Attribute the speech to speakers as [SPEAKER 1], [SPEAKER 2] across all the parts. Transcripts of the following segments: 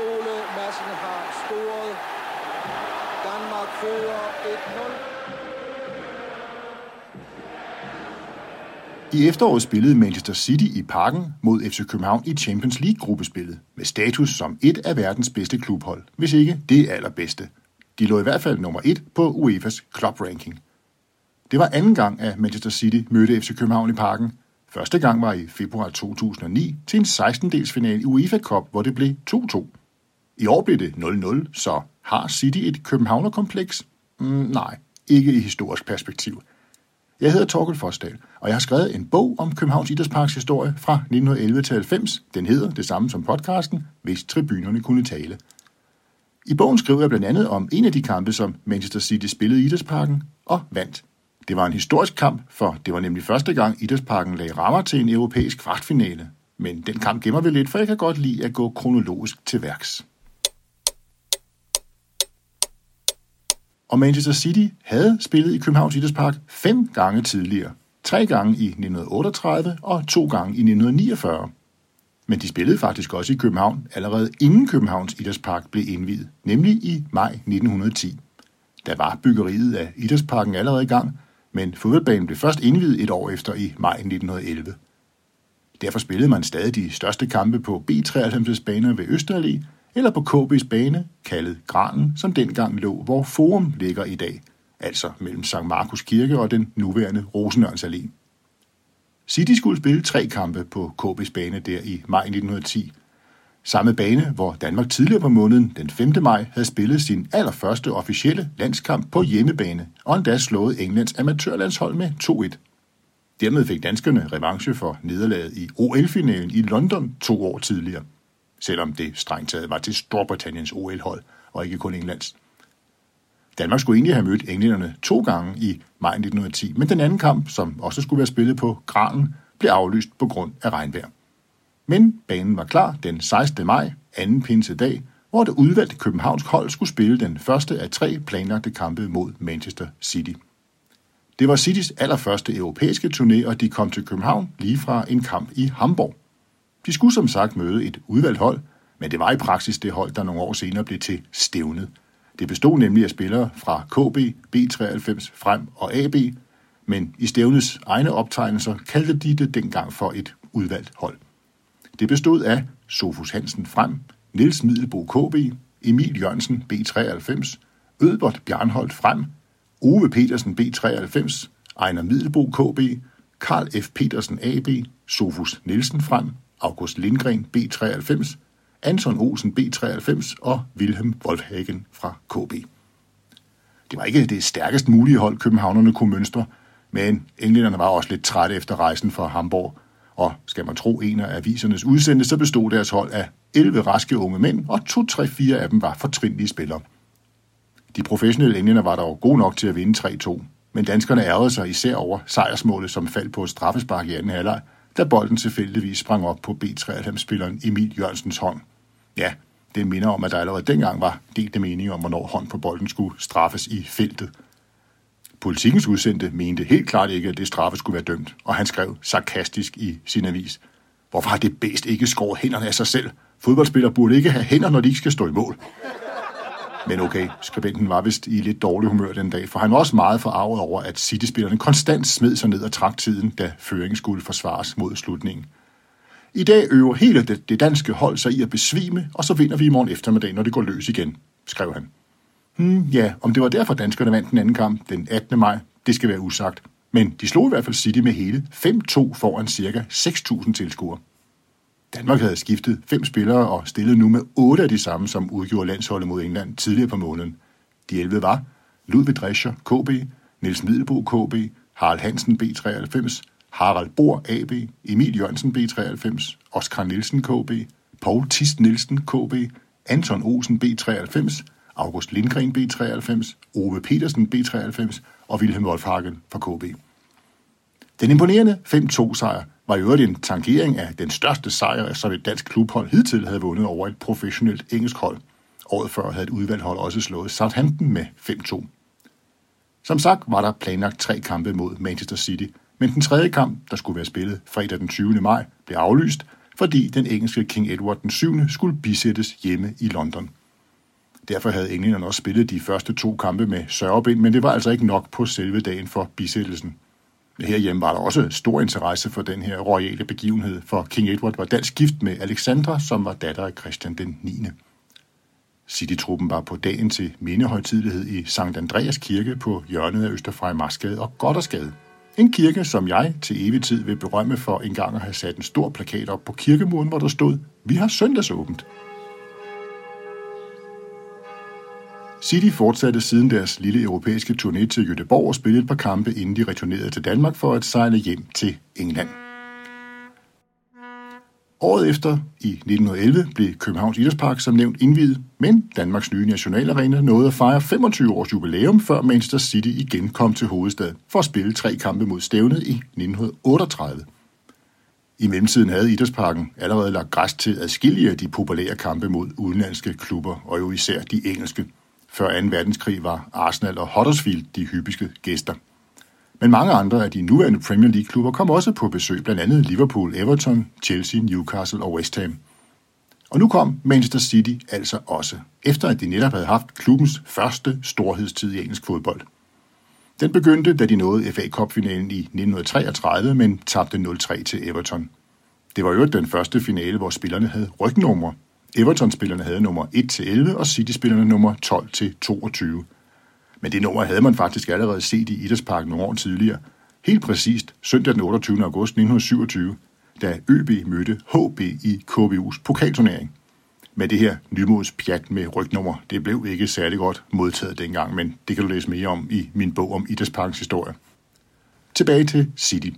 [SPEAKER 1] Ole Madsen har scoret. Danmark fører 1-0.
[SPEAKER 2] I efteråret spillede Manchester City i parken mod FC København i Champions League-gruppespillet, med status som et af verdens bedste klubhold, hvis ikke det allerbedste. De lå i hvert fald nummer et på UEFA's club ranking. Det var anden gang, at Manchester City mødte FC København i parken. Første gang var i februar 2009 til en 16-dels finale i UEFA Cup, hvor det blev 2-2. I år blev det 0-0, så har City et københavnerkompleks? Mm, nej, ikke i historisk perspektiv. Jeg hedder Torkel Forsdal, og jeg har skrevet en bog om Københavns Idrætsparks historie fra 1911 til 90. Den hedder det samme som podcasten, hvis tribunerne kunne tale. I bogen skriver jeg blandt andet om en af de kampe, som Manchester City spillede i Idrætsparken og vandt. Det var en historisk kamp, for det var nemlig første gang Idrætsparken lagde rammer til en europæisk kvartfinale. Men den kamp gemmer vi lidt, for jeg kan godt lide at gå kronologisk til værks. Og Manchester City havde spillet i Københavns Idrætspark fem gange tidligere. Tre gange i 1938 og to gange i 1949. Men de spillede faktisk også i København allerede inden Københavns Idrætspark blev indviet, nemlig i maj 1910. Der var byggeriet af Idrætsparken allerede i gang, men fodboldbanen blev først indviet et år efter i maj 1911. Derfor spillede man stadig de største kampe på B93's baner ved Østerallé, eller på KB's bane, kaldet Granen, som dengang lå, hvor Forum ligger i dag, altså mellem St. Markus Kirke og den nuværende Rosenørns Allé. City skulle spille tre kampe på KB's bane der i maj 1910. Samme bane, hvor Danmark tidligere på måneden, den 5. maj, havde spillet sin allerførste officielle landskamp på hjemmebane, og endda slået Englands amatørlandshold med 2-1. Dermed fik danskerne revanche for nederlaget i OL-finalen i London to år tidligere, selvom det strengt taget var til Storbritanniens OL-hold og ikke kun Englands. Danmark skulle egentlig have mødt englænderne to gange i maj 1910, men den anden kamp, som også skulle være spillet på Granen, blev aflyst på grund af regnvejr. Men banen var klar den 16. maj, anden pinsedag, hvor det udvalgte københavnsk hold skulle spille den første af tre planlagte kampe mod Manchester City. Det var Citys allerførste europæiske turné, og de kom til København lige fra en kamp i Hamburg. De skulle som sagt møde et udvalgt hold, men det var i praksis det hold, der nogle år senere blev til stævnet – det bestod nemlig af spillere fra KB, B93, Frem og AB, men i stævnets egne optegnelser kaldte de det dengang for et udvalgt hold. Det bestod af Sofus Hansen Frem, Niels Middelbo KB, Emil Jørgensen B93, Ødbert Bjarnholdt Frem, Ove Petersen B93, Ejner Middelbo KB, Karl F. Petersen AB, Sofus Nielsen Frem, August Lindgren B93, Anton Olsen B93 og Wilhelm Wolfhagen fra KB. Det var ikke det stærkest mulige hold, københavnerne kunne mønstre, men englænderne var også lidt trætte efter rejsen fra Hamburg, og skal man tro en af avisernes udsendte, så bestod deres hold af 11 raske unge mænd, og 2-3-4 af dem var fortrindelige spillere. De professionelle englænder var dog gode nok til at vinde 3-2, men danskerne ærgede sig især over sejrsmålet, som faldt på et straffespark i anden halvleg, da bolden tilfældigvis sprang op på B93-spilleren Emil Jørgensens hånd. Ja, det minder om, at der allerede dengang var delte mening om, hvornår hånd på bolden skulle straffes i feltet. Politikens udsendte mente helt klart ikke, at det straffe skulle være dømt, og han skrev sarkastisk i sin avis. Hvorfor har det bedst ikke skåret hænderne af sig selv? Fodboldspillere burde ikke have hænder, når de ikke skal stå i mål. Men okay, skribenten var vist i lidt dårlig humør den dag, for han var også meget forarvet over, at City-spillerne konstant smed sig ned og trak tiden, da føringen skulle forsvares mod slutningen. I dag øver hele det, det danske hold sig i at besvime, og så vinder vi i morgen eftermiddag, når det går løs igen, skrev han. Hmm, ja, om det var derfor danskerne vandt den anden kamp den 18. maj, det skal være usagt. Men de slog i hvert fald City med hele 5-2 foran ca. 6.000 tilskuere. Danmark havde skiftet fem spillere og stillet nu med otte af de samme, som udgjorde landsholdet mod England tidligere på måneden. De 11 var Ludvig Drescher, KB, Niels Middelbo, KB, Harald Hansen, B93, Harald Bor AB, Emil Jørgensen B93, Oskar Nielsen KB, Paul Tist Nielsen KB, Anton Olsen B93, August Lindgren B93, Ove Petersen B93 og Wilhelm Wolfhagen fra KB. Den imponerende 5-2 sejr var i øvrigt en tangering af den største sejr, som et dansk klubhold hidtil havde vundet over et professionelt engelsk hold. Året før havde et udvalgt hold også slået Southampton med 5-2. Som sagt var der planlagt tre kampe mod Manchester City, men den tredje kamp, der skulle være spillet fredag den 20. maj, blev aflyst, fordi den engelske King Edward den 7. skulle bisættes hjemme i London. Derfor havde englænderne også spillet de første to kampe med sørgebind, men det var altså ikke nok på selve dagen for bisættelsen. Herhjemme var der også stor interesse for den her royale begivenhed, for King Edward var dansk gift med Alexandra, som var datter af Christian den 9. City-truppen var på dagen til mindehøjtidlighed i Sankt Andreas Kirke på hjørnet af Østerfrejmarsgade og Goddersgade. En kirke, som jeg til evig tid vil berømme for engang at have sat en stor plakat op på kirkemuren, hvor der stod, vi har søndagsåbent. City fortsatte siden deres lille europæiske turné til Göteborg og spillede et par kampe, inden de returnerede til Danmark for at sejle hjem til England. Året efter, i 1911, blev Københavns Idrætspark som nævnt indvidet, men Danmarks nye nationalarena nåede at fejre 25 års jubilæum, før Manchester City igen kom til hovedstad for at spille tre kampe mod stævnet i 1938. I mellemtiden havde Idrætsparken allerede lagt græs til adskillige af de populære kampe mod udenlandske klubber, og jo især de engelske. Før 2. verdenskrig var Arsenal og Huddersfield de hyppigste gæster. Men mange andre af de nuværende Premier League-klubber kom også på besøg, blandt andet Liverpool, Everton, Chelsea, Newcastle og West Ham. Og nu kom Manchester City altså også, efter at de netop havde haft klubbens første storhedstid i engelsk fodbold. Den begyndte, da de nåede FA Cup-finalen i 1933, men tabte 0-3 til Everton. Det var jo den første finale, hvor spillerne havde rygnummer. Everton-spillerne havde nummer 1-11, og City-spillerne nummer 12-22. Men det nummer havde man faktisk allerede set i Idrætsparken nogle år tidligere. Helt præcist søndag den 28. august 1927, da ØB mødte HB i KBU's pokalturnering. Men det her nymods pjat med rygnummer, det blev ikke særlig godt modtaget dengang, men det kan du læse mere om i min bog om Idrætsparkens historie. Tilbage til City.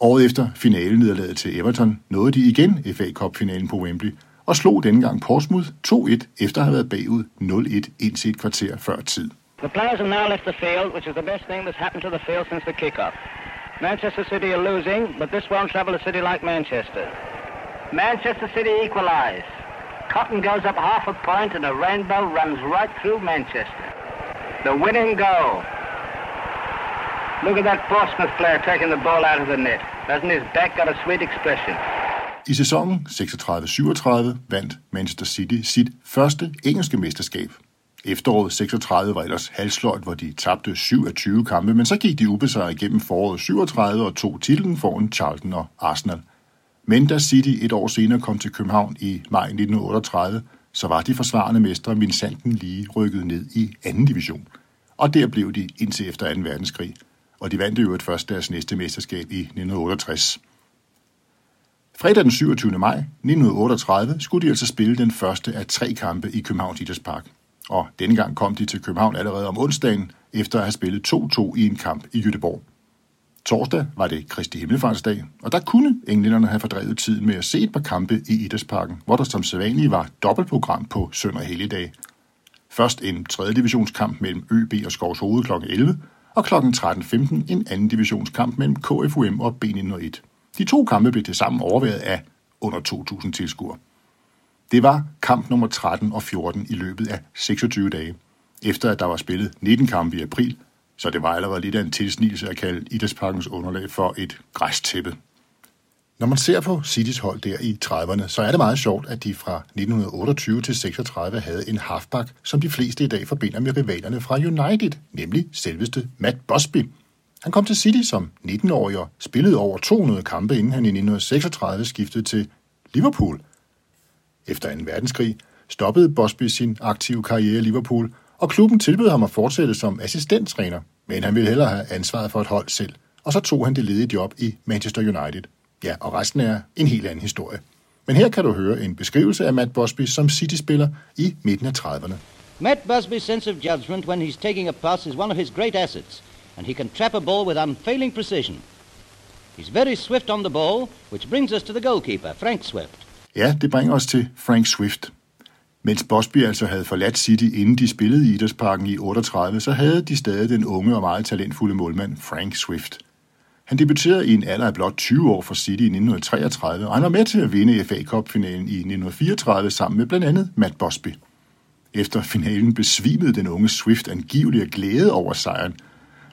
[SPEAKER 2] Året efter finalenederlaget til Everton nåede de igen FA Cup-finalen på Wembley, og slog denne gang Portsmouth 2-1 efter at have været bagud 0-1 indtil et kvarter før tid.
[SPEAKER 3] The players have now left the field, which is the best thing that's happened to the field since the kick-off. Manchester City are losing, but this won't trouble a city like Manchester. Manchester City equalise. Cotton goes up half a point and a rainbow runs right through Manchester. The winning goal. Look at that Portsmouth player taking the ball out of the net. Doesn't his back got a sweet expression?
[SPEAKER 2] I sæsonen 36-37 vandt Manchester City sit første engelske mesterskab. Efteråret 36 var ellers halsløjt, hvor de tabte 7 af 20 kampe, men så gik de ubesejret igennem foråret 37 og tog titlen foran Charlton og Arsenal. Men da City et år senere kom til København i maj 1938, så var de forsvarende mestre Vincenten lige rykket ned i anden division. Og der blev de indtil efter 2. verdenskrig, og de vandt jo et først deres næste mesterskab i 1968. Fredag den 27. maj 1938 skulle de altså spille den første af tre kampe i Københavns Idrætspark. Og denne gang kom de til København allerede om onsdagen, efter at have spillet 2-2 i en kamp i Jødeborg. Torsdag var det Kristi Himmelfartsdag, og der kunne englænderne have fordrevet tiden med at se et par kampe i Idrætsparken, hvor der som sædvanligt var dobbeltprogram på søndag og helligdag. Først en 3. divisionskamp mellem ØB og Skovs Hoved kl. 11, og kl. 13.15 en anden divisionskamp mellem KFUM og B901. De to kampe blev til sammen overværet af under 2.000 tilskuere. Det var kamp nummer 13 og 14 i løbet af 26 dage, efter at der var spillet 19 kampe i april, så det var allerede lidt af en tilsnigelse at kalde Idrætsparkens underlag for et græstæppe. Når man ser på Citys hold der i 30'erne, så er det meget sjovt, at de fra 1928 til 36 havde en halfback, som de fleste i dag forbinder med rivalerne fra United, nemlig selveste Matt Busby. Han kom til City som 19-årig og spillede over 200 kampe, inden han i 1936 skiftede til Liverpool. Efter 2. verdenskrig stoppede Bosby sin aktive karriere i Liverpool, og klubben tilbød ham at fortsætte som assistenttræner, men han ville hellere have ansvaret for et hold selv, og så tog han det ledige job i Manchester United. Ja, og resten er en helt anden historie. Men her kan du høre en beskrivelse af Matt Busby som City-spiller i midten af 30'erne.
[SPEAKER 4] Matt Busby's sense of judgment when he's taking a pass is one of his great assets, and he can trap a ball with unfailing precision. He's very swift on the ball, which brings us to the goalkeeper, Frank Swift.
[SPEAKER 2] Ja, det bringer os til Frank Swift. Mens Bosby altså havde forladt City, inden de spillede i Idrætsparken i 38, så havde de stadig den unge og meget talentfulde målmand Frank Swift. Han debuterede i en alder af blot 20 år for City i 1933, og han var med til at vinde FA Cup-finalen i 1934 sammen med blandt andet Matt Bosby. Efter finalen besvimede den unge Swift angiveligt af glæde over sejren,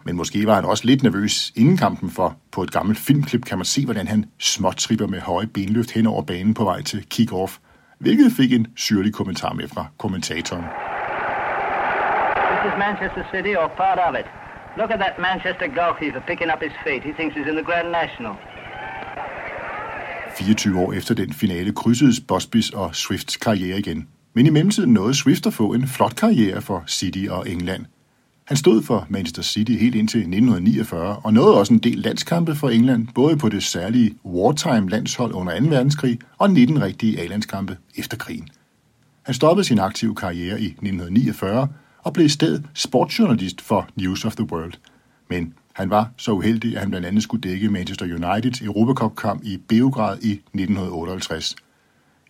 [SPEAKER 2] men måske var han også lidt nervøs inden kampen, for på et gammelt filmklip kan man se, hvordan han småtripper med høje benløft hen over banen på vej til kick-off, hvilket fik en syrlig kommentar med fra kommentatoren.
[SPEAKER 3] This is Manchester City, or part of it. Look at that Manchester goalkeeper picking up his feet. He thinks he's in the Grand National.
[SPEAKER 2] 24 år efter den finale krydsedes Bosbys og Swifts karriere igen. Men i mellemtiden nåede Swift at få en flot karriere for City og England. Han stod for Manchester City helt indtil 1949 og nåede også en del landskampe for England, både på det særlige wartime landshold under 2. verdenskrig og 19 rigtige A-landskampe efter krigen. Han stoppede sin aktive karriere i 1949 og blev i stedet sportsjournalist for News of the World. Men han var så uheldig, at han blandt andet skulle dække Manchester Uniteds Europacup-kamp i Beograd i 1958.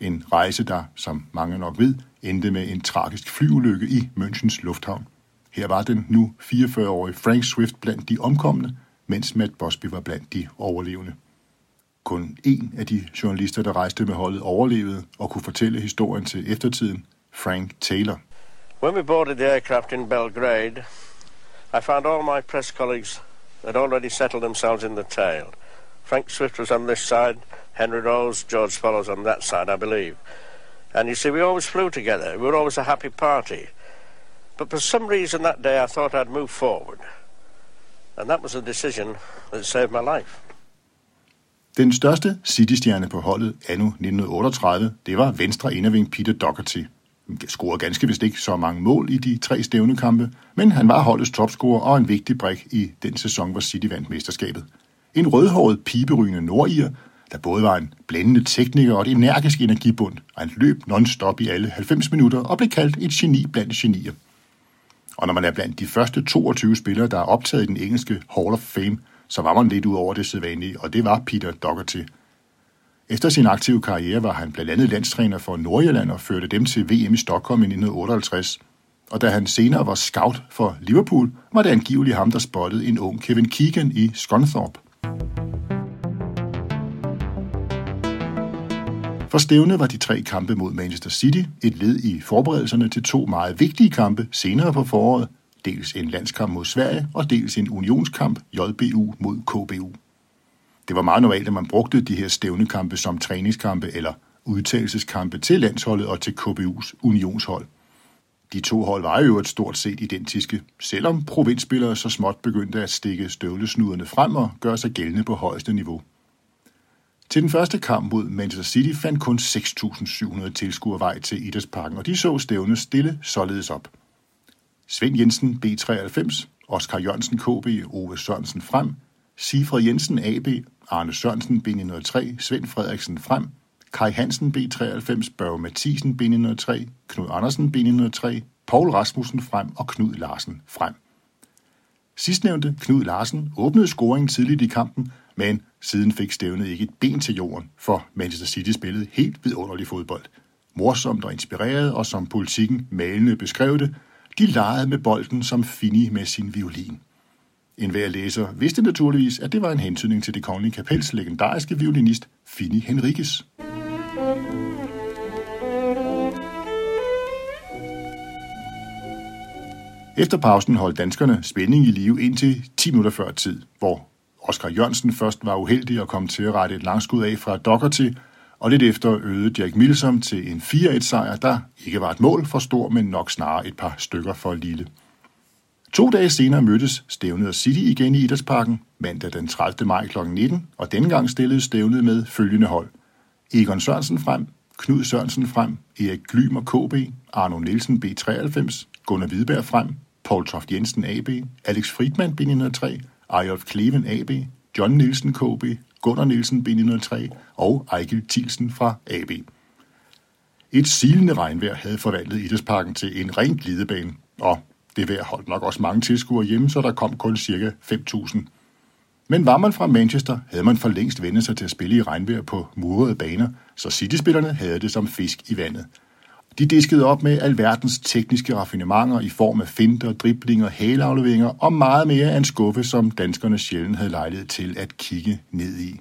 [SPEAKER 2] En rejse, der, som mange nok ved, endte med en tragisk flyulykke i Münchens lufthavn. Her var den nu 44-årige Frank Swift blandt de omkomne, mens Matt Bosby var blandt de overlevende. Kun en af de journalister, der rejste med holdet, overlevede og kunne fortælle historien til eftertiden, Frank Taylor.
[SPEAKER 5] When we boarded the aircraft in Belgrade, I found all my press colleagues had already settled themselves in the tail. Frank Swift was on this side, Henry Rose, George Follows on that side, I believe. And you see, we always flew together. We were always a happy party. But for some reason that day I thought I'd move forward. And that was a decision that saved my life.
[SPEAKER 2] Den største City-stjerne på holdet anno 1938, det var venstre inderving Peter Doherty. Han scorede ganske vist ikke så mange mål i de tre stævnekampe, men han var holdets topscorer og en vigtig brik i den sæson, hvor City vandt mesterskabet. En rødhåret, piberygende nordier, der både var en blændende tekniker og et energisk energibund, og han løb non-stop i alle 90 minutter og blev kaldt et geni blandt genier. Og når man er blandt de første 22 spillere, der er optaget i den engelske Hall of Fame, så var man lidt ud over det sædvanlige, og det var Peter Doherty. Efter sin aktive karriere var han blandt andet landstræner for Nordjylland og førte dem til VM i Stockholm i 1958. Og da han senere var scout for Liverpool, var det angiveligt ham, der spottede en ung Kevin Keegan i Scunthorpe. For stævnet var de tre kampe mod Manchester City et led i forberedelserne til to meget vigtige kampe senere på foråret, dels en landskamp mod Sverige og dels en unionskamp JBU mod KBU. Det var meget normalt, at man brugte de her stævnekampe som træningskampe eller udtagelseskampe til landsholdet og til KBU's unionshold. De to hold var jo et stort set identiske, selvom provinsspillere så småt begyndte at stikke støvlesnuderne frem og gøre sig gældende på højeste niveau. Til den første kamp mod Manchester City fandt kun 6.700 tilskuere vej til Idrætsparken, og de så stævne stille således op. Svend Jensen B93, Oscar Jørgensen KB, Ove Sørensen frem, Sifred Jensen AB, Arne Sørensen B903, Svend Frederiksen frem, Kai Hansen B93, Børge Mathisen B903, Knud Andersen B903, Paul Rasmussen frem og Knud Larsen frem. Sidstnævnte, Knud Larsen, åbnede scoringen tidligt i kampen, men siden fik stævnet ikke et ben til jorden, for Manchester City spillede helt vidunderlig fodbold. Morsomt og inspireret, og som politikken malende beskrev det, de legede med bolden som Fini med sin violin. En hver læser vidste naturligvis, at det var en hentydning til det kongelige kapels legendariske violinist Fini Henriques. Efter pausen holdt danskerne spænding i live indtil 10 minutter før tid, hvor Oscar Jørgensen først var uheldig og kom til at rette et langskud af fra Doherty, og lidt efter øgede Jack Milsom til en 4-1-sejr, der ikke var et mål for stor, men nok snarere et par stykker for lille. To dage senere mødtes stævnet og City igen i Idrætsparken, mandag den 30. maj kl. 19, og denne gang stillede stævnet med følgende hold. Egon Sørensen frem, Knud Sørensen frem, Erik Glymer KB, Arno Nielsen B93, Gunnar Hvidberg frem, Paul Toft Jensen AB, Alex Friedman B903, Ejolf Kleven AB, John Nielsen KB, Gunnar Nielsen B903 og Ejgil Thielsen fra AB. Et silende regnvejr havde forvandlet Idrætsparken til en ren glidebane, og det vejr holdt nok også mange tilskuere hjemme, så der kom kun ca. 5.000. Men var man fra Manchester, havde man for længst vendt sig til at spille i regnvejr på murede baner, så City-spillerne havde det som fisk i vandet. De diskede op med alverdens tekniske raffinementer i form af finter, driblinger, haleafleveringer og meget mere af en skuffe, som danskerne sjældent havde lejlighed til at kigge ned i.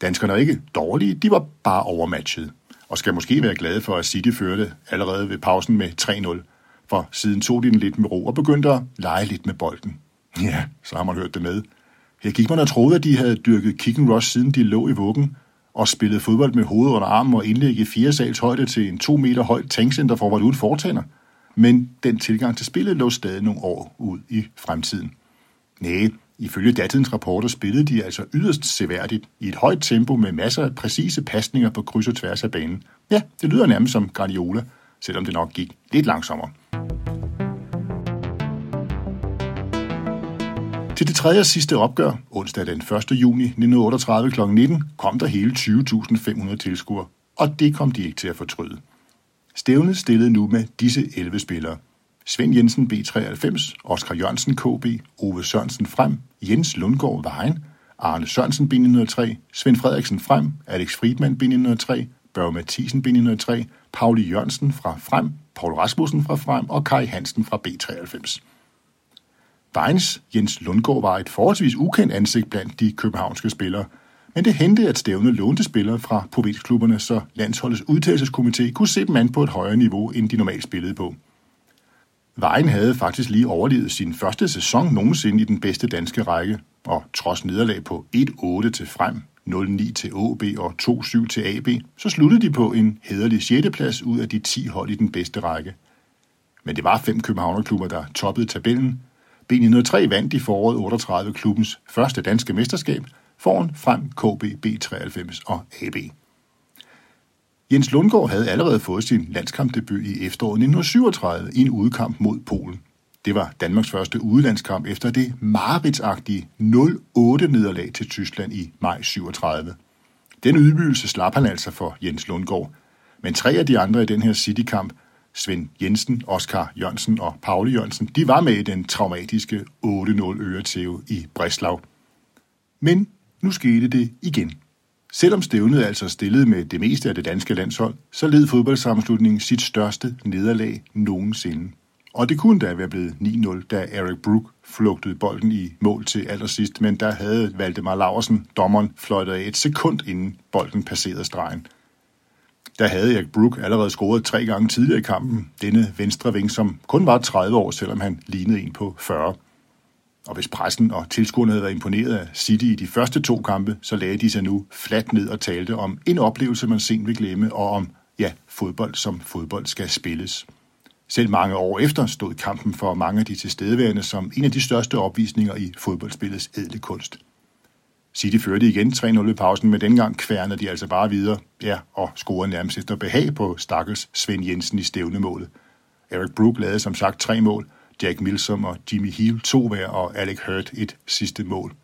[SPEAKER 2] Danskerne er ikke dårlige, de var bare overmatchet, og skal måske være glade for, at City førte allerede ved pausen med 3-0, for siden tog de den lidt med ro og begyndte at lege lidt med bolden. Ja, så har man hørt det med. Her gik man og troede, at de havde dyrket kick and rush, siden de lå i vuggen, og spillede fodbold med hovedet under armen og indlæg i fire sals højde til en to meter høj tankcenter for at uden fortænder. Men den tilgang til spillet lå stadig nogle år ud i fremtiden. Næh, ifølge datidens rapporter spillede de altså yderst seværdigt i et højt tempo med masser af præcise pasninger på kryds og tværs af banen. Ja, det lyder nærmest som Guardiola, selvom det nok gik lidt langsommere. Til det tredje og sidste opgør, onsdag den 1. juni 1938 kl. 19, kom der hele 20.500 tilskuere, og det kom de ikke til at fortryde. Stævnet stillede nu med disse 11 spillere. Svend Jensen B93, Oskar Jørgensen KB, Ove Sørensen Frem, Jens Lundgaard Vejen, Arne Sørensen B903, Svend Frederiksen Frem, Alex Friedmann B903, Børge Mathisen B903, Pauli Jørgensen fra Frem, Paul Rasmussen fra Frem og Kai Hansen fra B93. Vejens Jens Lundgaard var et forholdsvis ukendt ansigt blandt de københavnske spillere, men det hente, at stævne lånte spillere fra provinsklubberne, så landsholdets udtalelseskomité kunne se dem an på et højere niveau, end de normalt spillede på. Vejen havde faktisk lige overlevet sin første sæson nogensinde i den bedste danske række, og trods nederlag på 1-8 til frem, 0-9 til AB og 2-7 til AB, så sluttede de på en hederlig 6. plads ud af de 10 hold i den bedste række. Men det var fem københavnerklubber, der toppede tabellen, B903 vandt i foråret 38 klubbens første danske mesterskab foran frem KB, B93 og AB. Jens Lundgaard havde allerede fået sin landskampdebut i efteråret 1937 i en udkamp mod Polen. Det var Danmarks første udelandskamp efter det maritsagtige 0-8-nederlag til Tyskland i maj 37. Den ydmygelse slap han altså for Jens Lundgaard. Men tre af de andre i den her City-kamp Svend Jensen, Oskar Jørgensen og Pauli Jørgensen, de var med i den traumatiske 8-0 øretæve i Breslau. Men nu skete det igen. Selvom stævnet altså stillede med det meste af det danske landshold, så led fodboldsammenslutningen sit største nederlag nogensinde. Og det kunne da være blevet 9-0, da Eric Brook flugtede bolden i mål til allersidst, men der havde Valdemar Laversen, dommeren, fløjtet af et sekund inden bolden passerede stregen – der havde Erik Brook allerede scoret tre gange tidligere i kampen, denne venstre ving, som kun var 30 år, selvom han lignede en på 40. Og hvis pressen og tilskuerne havde været imponeret af City i de første to kampe, så lagde de sig nu fladt ned og talte om en oplevelse, man sent vil glemme, og om, ja, fodbold som fodbold skal spilles. Selv mange år efter stod kampen for mange af de tilstedeværende som en af de største opvisninger i fodboldspillets edle kunst. City førte igen 3-0 ved pausen, men dengang kværnede de altså bare videre, ja, og scorede nærmest efter behag på stakkels Svend Jensen i stævnemålet. Eric Brook lavede som sagt tre mål, Jack Milsom og Jimmy Hill to hver, og Alec Hurt et sidste mål.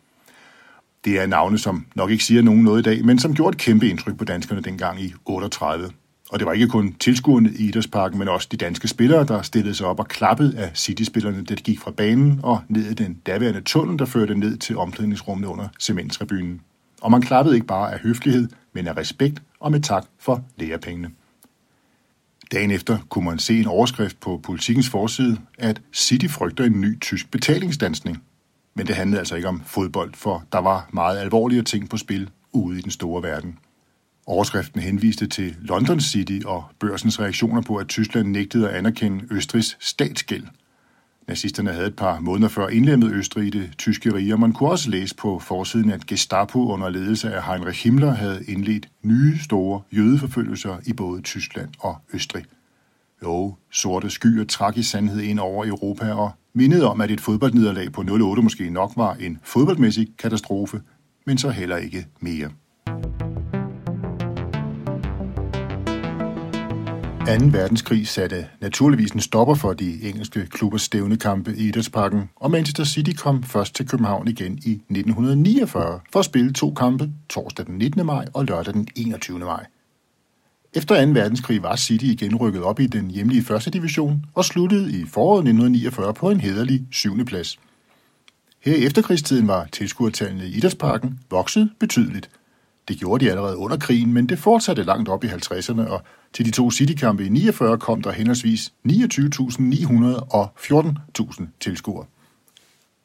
[SPEAKER 2] Det er navne, som nok ikke siger nogen noget i dag, men som gjorde et kæmpe indtryk på danskerne dengang i 38. Og det var ikke kun tilskuerne i Idrætsparken, men også de danske spillere, der stillede sig op og klappede af City-spillerne, da de gik fra banen og ned i den daværende tunnel, der førte ned til omklædningsrummet under cementtribunen. Og man klappede ikke bare af høflighed, men af respekt og med tak for lærepengene. Dagen efter kunne man se en overskrift på politikens forside, at City frygter en ny tysk betalingsdansning. Men det handlede altså ikke om fodbold, for der var meget alvorlige ting på spil ude i den store verden. Overskriften henviste til London City og børsens reaktioner på, at Tyskland nægtede at anerkende Østrigs statsgæld. Nazisterne havde et par måneder før indlemmet Østrig i det tyske rige, og man kunne også læse på forsiden, at Gestapo under ledelse af Heinrich Himmler havde indledt nye store jødeforfølgelser i både Tyskland og Østrig. Jo, sorte skyer trak i sandhed ind over Europa og mindede om, at et fodboldnederlag på 0-8 måske nok var en fodboldmæssig katastrofe, men så heller ikke mere. 2. verdenskrig satte naturligvis en stopper for de engelske klubbers stævnekampe i Idrætsparken, og Manchester City kom først til København igen i 1949 for at spille to kampe torsdag den 19. maj og lørdag den 21. maj. Efter 2. verdenskrig var City igen rykket op i den hjemlige første division og sluttede i foråret 1949 på en hederlig 7. plads. Her i efterkrigstiden var tilskuertallene i Idrætsparken vokset betydeligt – det gjorde de allerede under krigen, men det fortsatte langt op i 50'erne, og til de to Citykampe i 49 kom der henholdsvis 29.900 og 14.000 tilskuere.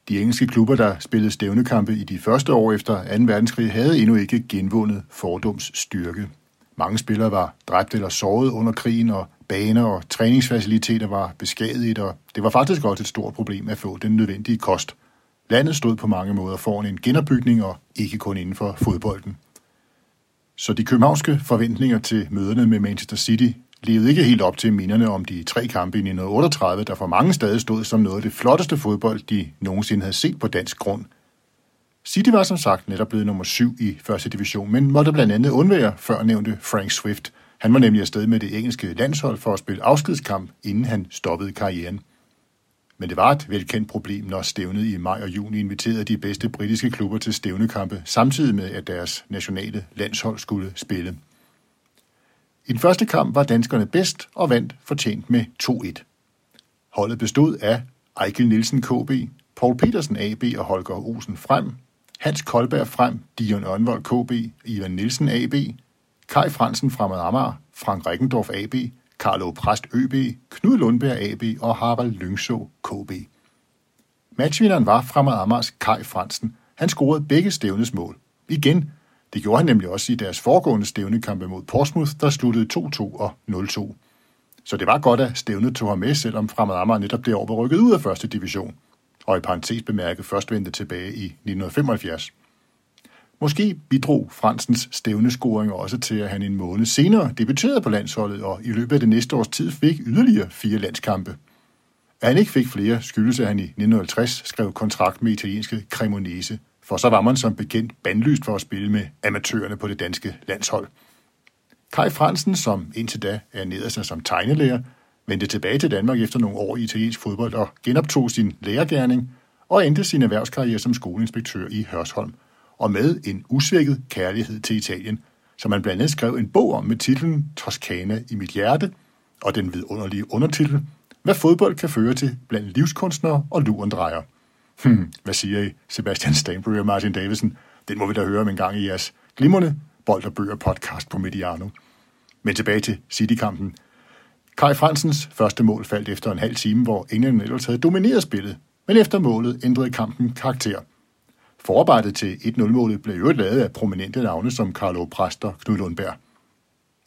[SPEAKER 2] De engelske klubber, der spillede stævnekampe i de første år efter 2. verdenskrig, havde endnu ikke genvundet fordums styrke. Mange spillere var dræbt eller såret under krigen, og baner og træningsfaciliteter var beskadiget, og det var faktisk også et stort problem at få den nødvendige kost. Landet stod på mange måder foran en genopbygning og ikke kun inden for fodbolden. Så de københavnske forventninger til møderne med Manchester City levede ikke helt op til minderne om de tre kampe i 1938, der for mange stadig stod som noget af det flotteste fodbold, de nogensinde havde set på dansk grund. City var som sagt netop blevet nummer syv i første division, men måtte blandt andet undvære førnævnte Frank Swift. Han var nemlig afsted med det engelske landshold for at spille afskedskamp, inden han stoppede karrieren. Men det var et velkendt problem, når stævnet i maj og juni inviterede de bedste britiske klubber til stævnekampe, samtidig med, at deres nationale landshold skulle spille. I den første kamp var danskerne bedst og vandt fortjent med 2-1. Holdet bestod af Ejkel Nielsen KB, Paul Petersen AB og Holger Olsen frem, Hans Kolberg frem, Dion Ørnvold KB, Ivan Nielsen AB, Kai Fransen fra Amager, Frank Rikkendorf AB, Carlo Præst ØB, Knud Lundberg AB og Harald Lyngså KB. Matchvinderen var fra Amars Kai Fransen. Han scorede begge stævnes mål. Igen det gjorde han nemlig også i deres foregående stævnekampe mod Portsmouth, der sluttede 2-2 og 0-2. Så det var godt, at stævnet tog ham med, selvom Fremad Amager netop det år var rykket ud af første division, og i parentes bemærket først vendte tilbage i 1975. Måske bidrog Fransens stævnescoring også til, at han en måned senere debuterede på landsholdet og i løbet af det næste års tid fik yderligere fire landskampe. At han ikke fik flere skyldes, at han i 1950 skrev kontrakt med italienske Cremonese, for så var man som bekendt bandlyst for at spille med amatørerne på det danske landshold. Kai Fransen, som indtil da ernærede sig som tegnelærer, vendte tilbage til Danmark efter nogle år i italiensk fodbold og genoptog sin lærergærning og endte sin erhvervskarriere som skoleinspektør i Hørsholm, og med en usvækket kærlighed til Italien, som han blandt andet skrev en bog om med titlen Toscana i mit hjerte, og den vidunderlige undertitel, Hvad fodbold kan føre til blandt livskunstnere og lurendrejer. Hmm, hvad siger I, Sebastian Stanbury og Martin Davison? Den må vi da høre om en gang i jeres glimrende bold og bøger podcast på Mediano. Men tilbage til City-kampen. Kai Fransens første mål faldt efter en halv time, hvor englænderne ellers havde domineret spillet, men efter målet ændrede kampen karakter. Forarbejdet til 1-0-målet blev jo lavet af prominente navne som Carlo Præster og Knud Lundberg.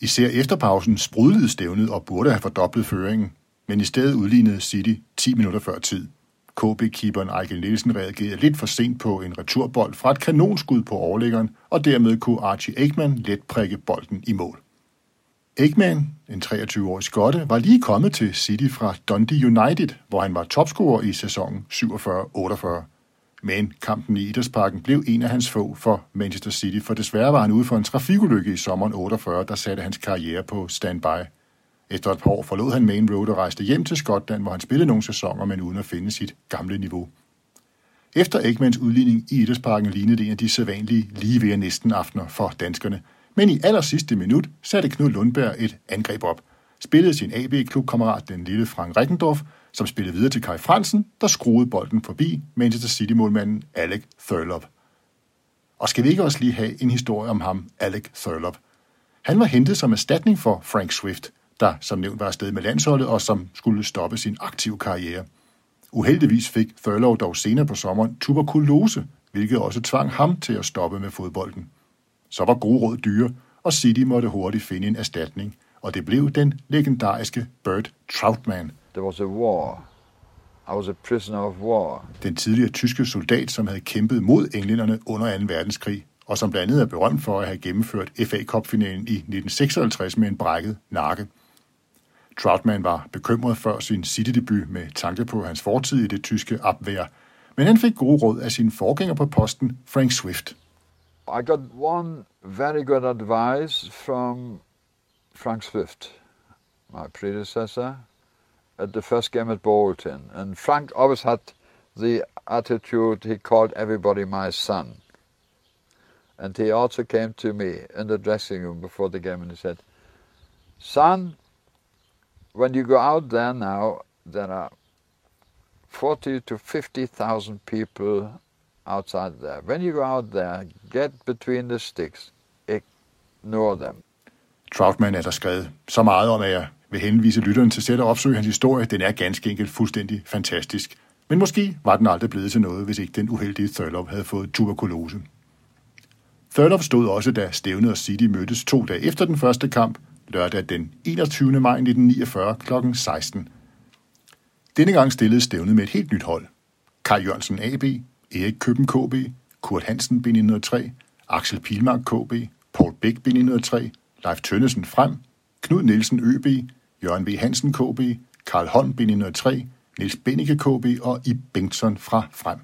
[SPEAKER 2] Især efter pausen sprudlede stævnet og burde have fordoblet føringen, men i stedet udlignede City 10 minutter før tid – KB-keeperen Ejkel Nielsen reagerede lidt for sent på en returbold fra et kanonskud på overliggeren, og dermed kunne Archie Ekman let prikke bolden i mål. Ekman, en 23-årig skotte, var lige kommet til City fra Dundee United, hvor han var topscorer i sæsonen 47-48. Men kampen i Idrætsparken blev en af hans få for Manchester City, for desværre var han ude for en trafikulykke i sommeren 48, der satte hans karriere på standby. Efter et par år forlod han Main Road og rejste hjem til Skotland, hvor han spillede nogle sæsoner, men uden at finde sit gamle niveau. Efter Ekmans udligning i Idrætsparken lignede det en af de sædvanlige lige ved næsten aftener for danskerne. Men i aller sidste minut satte Knud Lundberg et angreb op. Spillede sin AB-klubkammerat, den lille Frank Rickendorf, som spillede videre til Kai Fransen, der skruede bolden forbi Manchester City-målmanden Alec Thurlop. Og skal vi ikke også lige have en historie om ham, Alec Thurlop? Han var hentet som erstatning for Frank Swift – der som nævnt var afsted med landsholdet og som skulle stoppe sin aktive karriere. Uheldigvis fik Thurlow dog senere på sommeren tuberkulose, hvilket også tvang ham til at stoppe med fodbolden. Så var gode råd dyre, og City måtte hurtigt finde en erstatning, og det blev den legendariske Bert Troutman.
[SPEAKER 6] There was a war. I was a prisoner of war.
[SPEAKER 2] Den tidligere tyske soldat, som havde kæmpet mod englænderne under 2. verdenskrig, og som blandt andet er berømt for at have gennemført FA Cup-finalen i 1956 med en brækket nakke – Troutman var bekymret før sin City-debut med tanke på hans fortid i det tyske opvær, men han fik gode råd af sin forgænger på posten, Frank Swift.
[SPEAKER 6] I got one very good advice from Frank Swift, my predecessor, at the first game at Bolton. And Frank always had the attitude he called everybody my son. And he also came to me in the dressing room before the game and he said, Son, when you go out there now, there are 40 to 50,000 people outside there. When you go out there, get between the sticks. Ignore them.
[SPEAKER 2] Troutman er der skrevet så meget om, at jeg vil henvise lytteren til selv at opsøge hans historie. Den er ganske enkelt fuldstændig fantastisk. Men måske var den aldrig blevet til noget, hvis ikke den uheldige Thurlow havde fået tuberkulose. Thurlow stod også, da Stævnet og City mødtes to dage efter den første kamp – lørdag den 21. maj 1949 kl. 16. Denne gang stillede stævnet med et helt nyt hold. Kai Jørgensen AB, Erik Køben KB, Kurt Hansen B903, Axel Pilmark KB, Paul Bæk B903, Leif Tønnesen Frem, Knud Nielsen ØB, Jørgen V. Hansen KB, Karl Holm B903, Niels Benike KB og I Bengtsson fra Frem.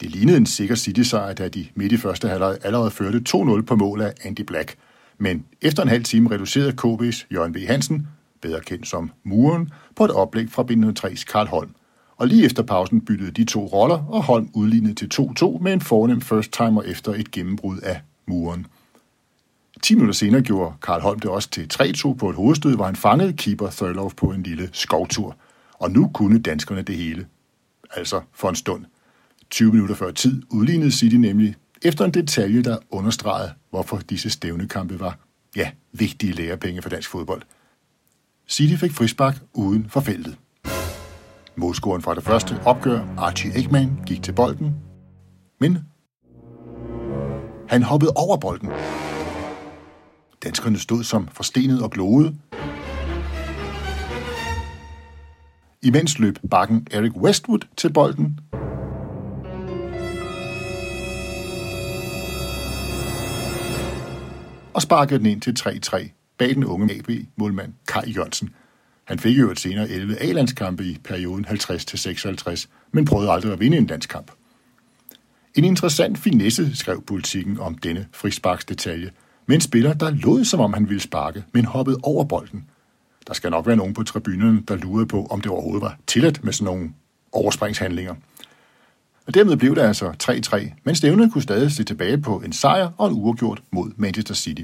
[SPEAKER 2] Det lignede en sikker City-sejr, da de midt i første halvleg allerede førte 2-0 på mål af Andy Black. Men efter en halv time reducerede KB's Jørgen V. Hansen, bedre kendt som Muren, på et oplæg fra B903's Karl Holm. Og lige efter pausen byttede de to roller, og Holm udlignede til 2-2 med en fornem first timer efter et gennembrud af Muren. 10 minutter senere gjorde Karl Holm det også til 3-2 på et hovedstød, hvor han fangede keeper Thurlow på en lille skovtur. Og nu kunne danskerne det hele. Altså for en stund. 20 minutter før tid udlignede City nemlig efter en detalje, der understregede, hvorfor disse stævnekampe var, ja, vigtige lærepenge for dansk fodbold. City fik frispark uden for feltet. Målscoren fra det første opgør, Archie Ekman, gik til bolden, men han hoppede over bolden. Danskerne stod som forstenet og gloede. Imens løb bakken Eric Westwood til bolden. Og sparkede den ind til 3-3 bag den unge AB-målmand Kai Jørgensen. Han fik jo et senere 11 A-landskampe i perioden 50-56, men prøvede aldrig at vinde en landskamp. En interessant finesse skrev politikken om denne frisparksdetalje – med en spiller, der lod som om han ville sparke, men hoppede over bolden. Der skal nok være nogen på tribunerne, der lurede på, om det overhovedet var tilladt med sådan nogle overspringshandlinger. Og dermed blev det altså 3-3, men stævnet kunne stadig se tilbage på en sejr og en uafgjort mod Manchester City.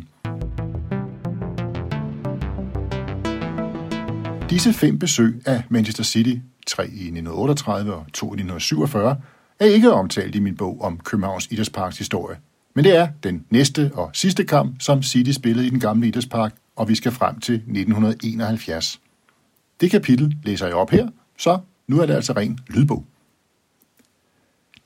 [SPEAKER 2] Disse fem besøg af Manchester City, tre i 1938 og to i 1947, er ikke omtalt i min bog om Københavns Idrætsparks historie, men det er den næste og sidste kamp, som City spillede i den gamle idrætspark, og vi skal frem til 1971. Det kapitel læser jeg op her, så nu er det altså ren lydbog.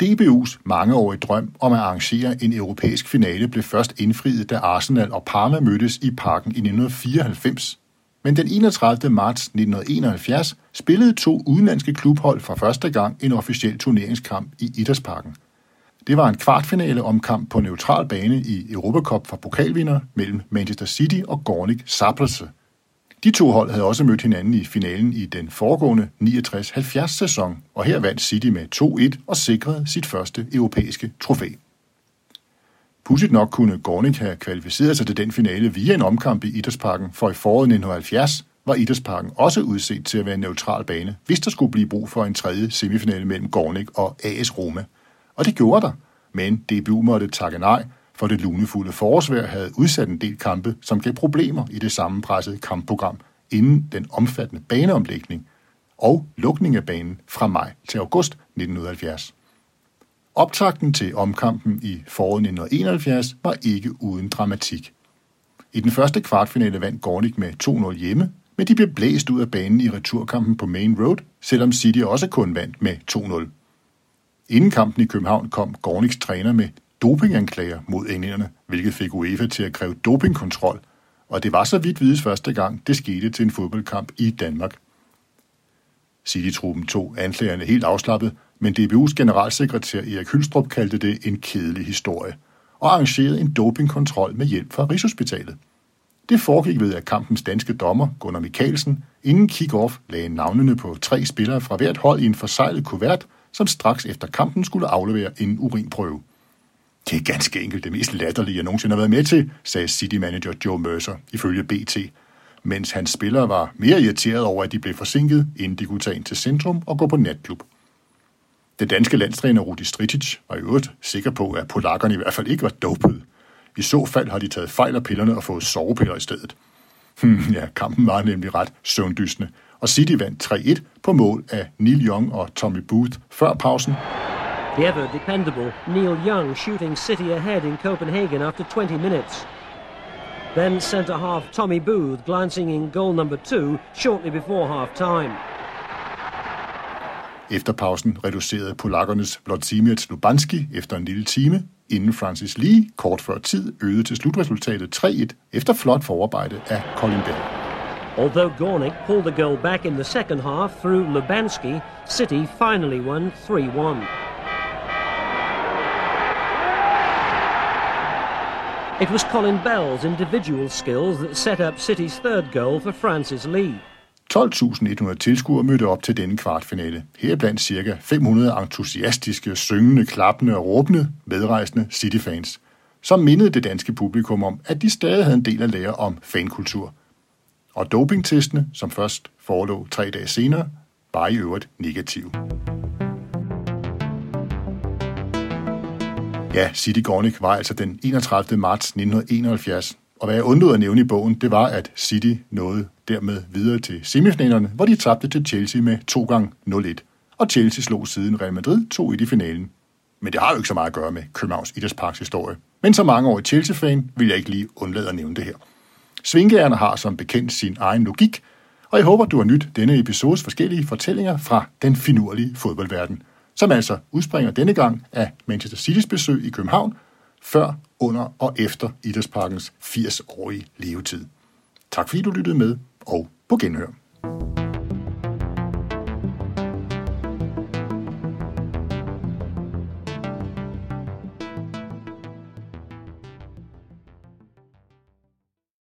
[SPEAKER 2] DBU's mangeårige drøm om at arrangere en europæisk finale blev først indfriet, da Arsenal og Parma mødtes i parken i 1994. Men den 31. marts 1971 spillede to udenlandske klubhold for første gang en officiel turneringskamp i Idrætsparken – det var en kvartfinale omkamp på neutral bane i Europacup for pokalvinder mellem Manchester City og Gornik Zabrze. De to hold havde også mødt hinanden i finalen i den foregående 69-70 sæson, og her vandt City med 2-1 og sikrede sit første europæiske trofæ. Pudsigt nok kunne Gornik have kvalificeret sig til den finale via en omkamp i Idrætsparken, for i foråret 1970 var Idrætsparken også udset til at være en neutral bane, hvis der skulle blive brug for en tredje semifinale mellem Gornik og AS Roma – og det gjorde der. Men DBU måtte takke nej, for det lunefulde forårsvejr havde udsat en del kampe, som gav problemer i det sammenpressede kampprogram inden den omfattende baneomlægning og lukning af banen fra maj til august 1970. Optakten til omkampen i foråret 1971 var ikke uden dramatik. I den første kvartfinale vandt Gornik med 2-0 hjemme, men de blev blæst ud af banen i returkampen på Main Road, selvom City også kun vandt med 2-0. Inden kampen i København kom Gorniks træner med dopinganklager mod englænderne, hvilket fik UEFA til at kræve dopingkontrol, og det var så vidt vides første gang, det skete til en fodboldkamp i Danmark. City-truppen tog anklagerne helt afslappet, men DBU's generalsekretær Erik Hylstrup kaldte det en kedelig historie, og arrangerede en dopingkontrol med hjælp fra Rigshospitalet. Det foregik ved, at kampens danske dommer, Gunnar Mikkelsen, inden kick-off lagde navnene på tre spillere fra hvert hold i en forsejlet kuvert, som straks efter kampen skulle aflevere en urinprøve. Det er ganske enkelt det mest latterlige, jeg nogensinde har været med til, sagde City manager Joe Mercer ifølge BT, mens hans spillere var mere irriteret over, at de blev forsinket, inden de kunne tage ind til centrum og gå på natklub. Den danske landstræner Rudi Stritic var i øvrigt sikker på, at polakkerne i hvert fald ikke var dopet. I så fald har de taget fejl af pillerne og fået sovepiller i stedet. Hmm, ja, kampen var nemlig ret søvndysende, og City vandt 3-1 på mål af Neil Young og Tommy Booth før pausen.
[SPEAKER 7] The ever dependable Neil Young shooting City ahead in Copenhagen after 20 minutes. Then centre half Tommy Booth glancing in goal number two shortly before half time.
[SPEAKER 2] Efter pausen reducerede polakkernes Vladimir Lubanski efter en lille time, inden Francis Lee kort før tid øgede til slutresultatet 3-1 efter flot forarbejde af Colin Bell.
[SPEAKER 7] Although Gornick pulled the goal back in the second half through Lubanski, City finally won 3-1. It was Colin Bell's individual skills that set up City's third goal for Francis Lee.
[SPEAKER 2] 12.100 tilskuere mødte op til denne kvartfinale. Heriblandt ca. 500 entusiastiske, syngende, klappende og råbende medrejsende City-fans, som mindede det danske publikum om, at de stadig havde en del at lære om fankultur. Og dopingtestene, som først forelå tre dage senere, var i øvrigt negative. Ja, City Gornik var altså den 31. marts 1971, og hvad jeg undlod at nævne i bogen, det var, at City nåede dermed videre til semifinalerne, hvor de tabte til Chelsea med 2 gange 0-1. Og Chelsea slog siden Real Madrid 2-1 i finalen. Men det har jo ikke så meget at gøre med Københavns Idrætsparks historie. Men som mange år i Chelsea-fan vil jeg ikke lige undlade at nævne det her. Svingærerne har som bekendt sin egen logik, og jeg håber, du har nyt denne episodes forskellige fortællinger fra den finurlige fodboldverden, som altså udspringer denne gang af Manchester Citys besøg i København, før, under og efter Idrætsparkens 80-årige levetid. Tak fordi du lyttede med, og på genhør.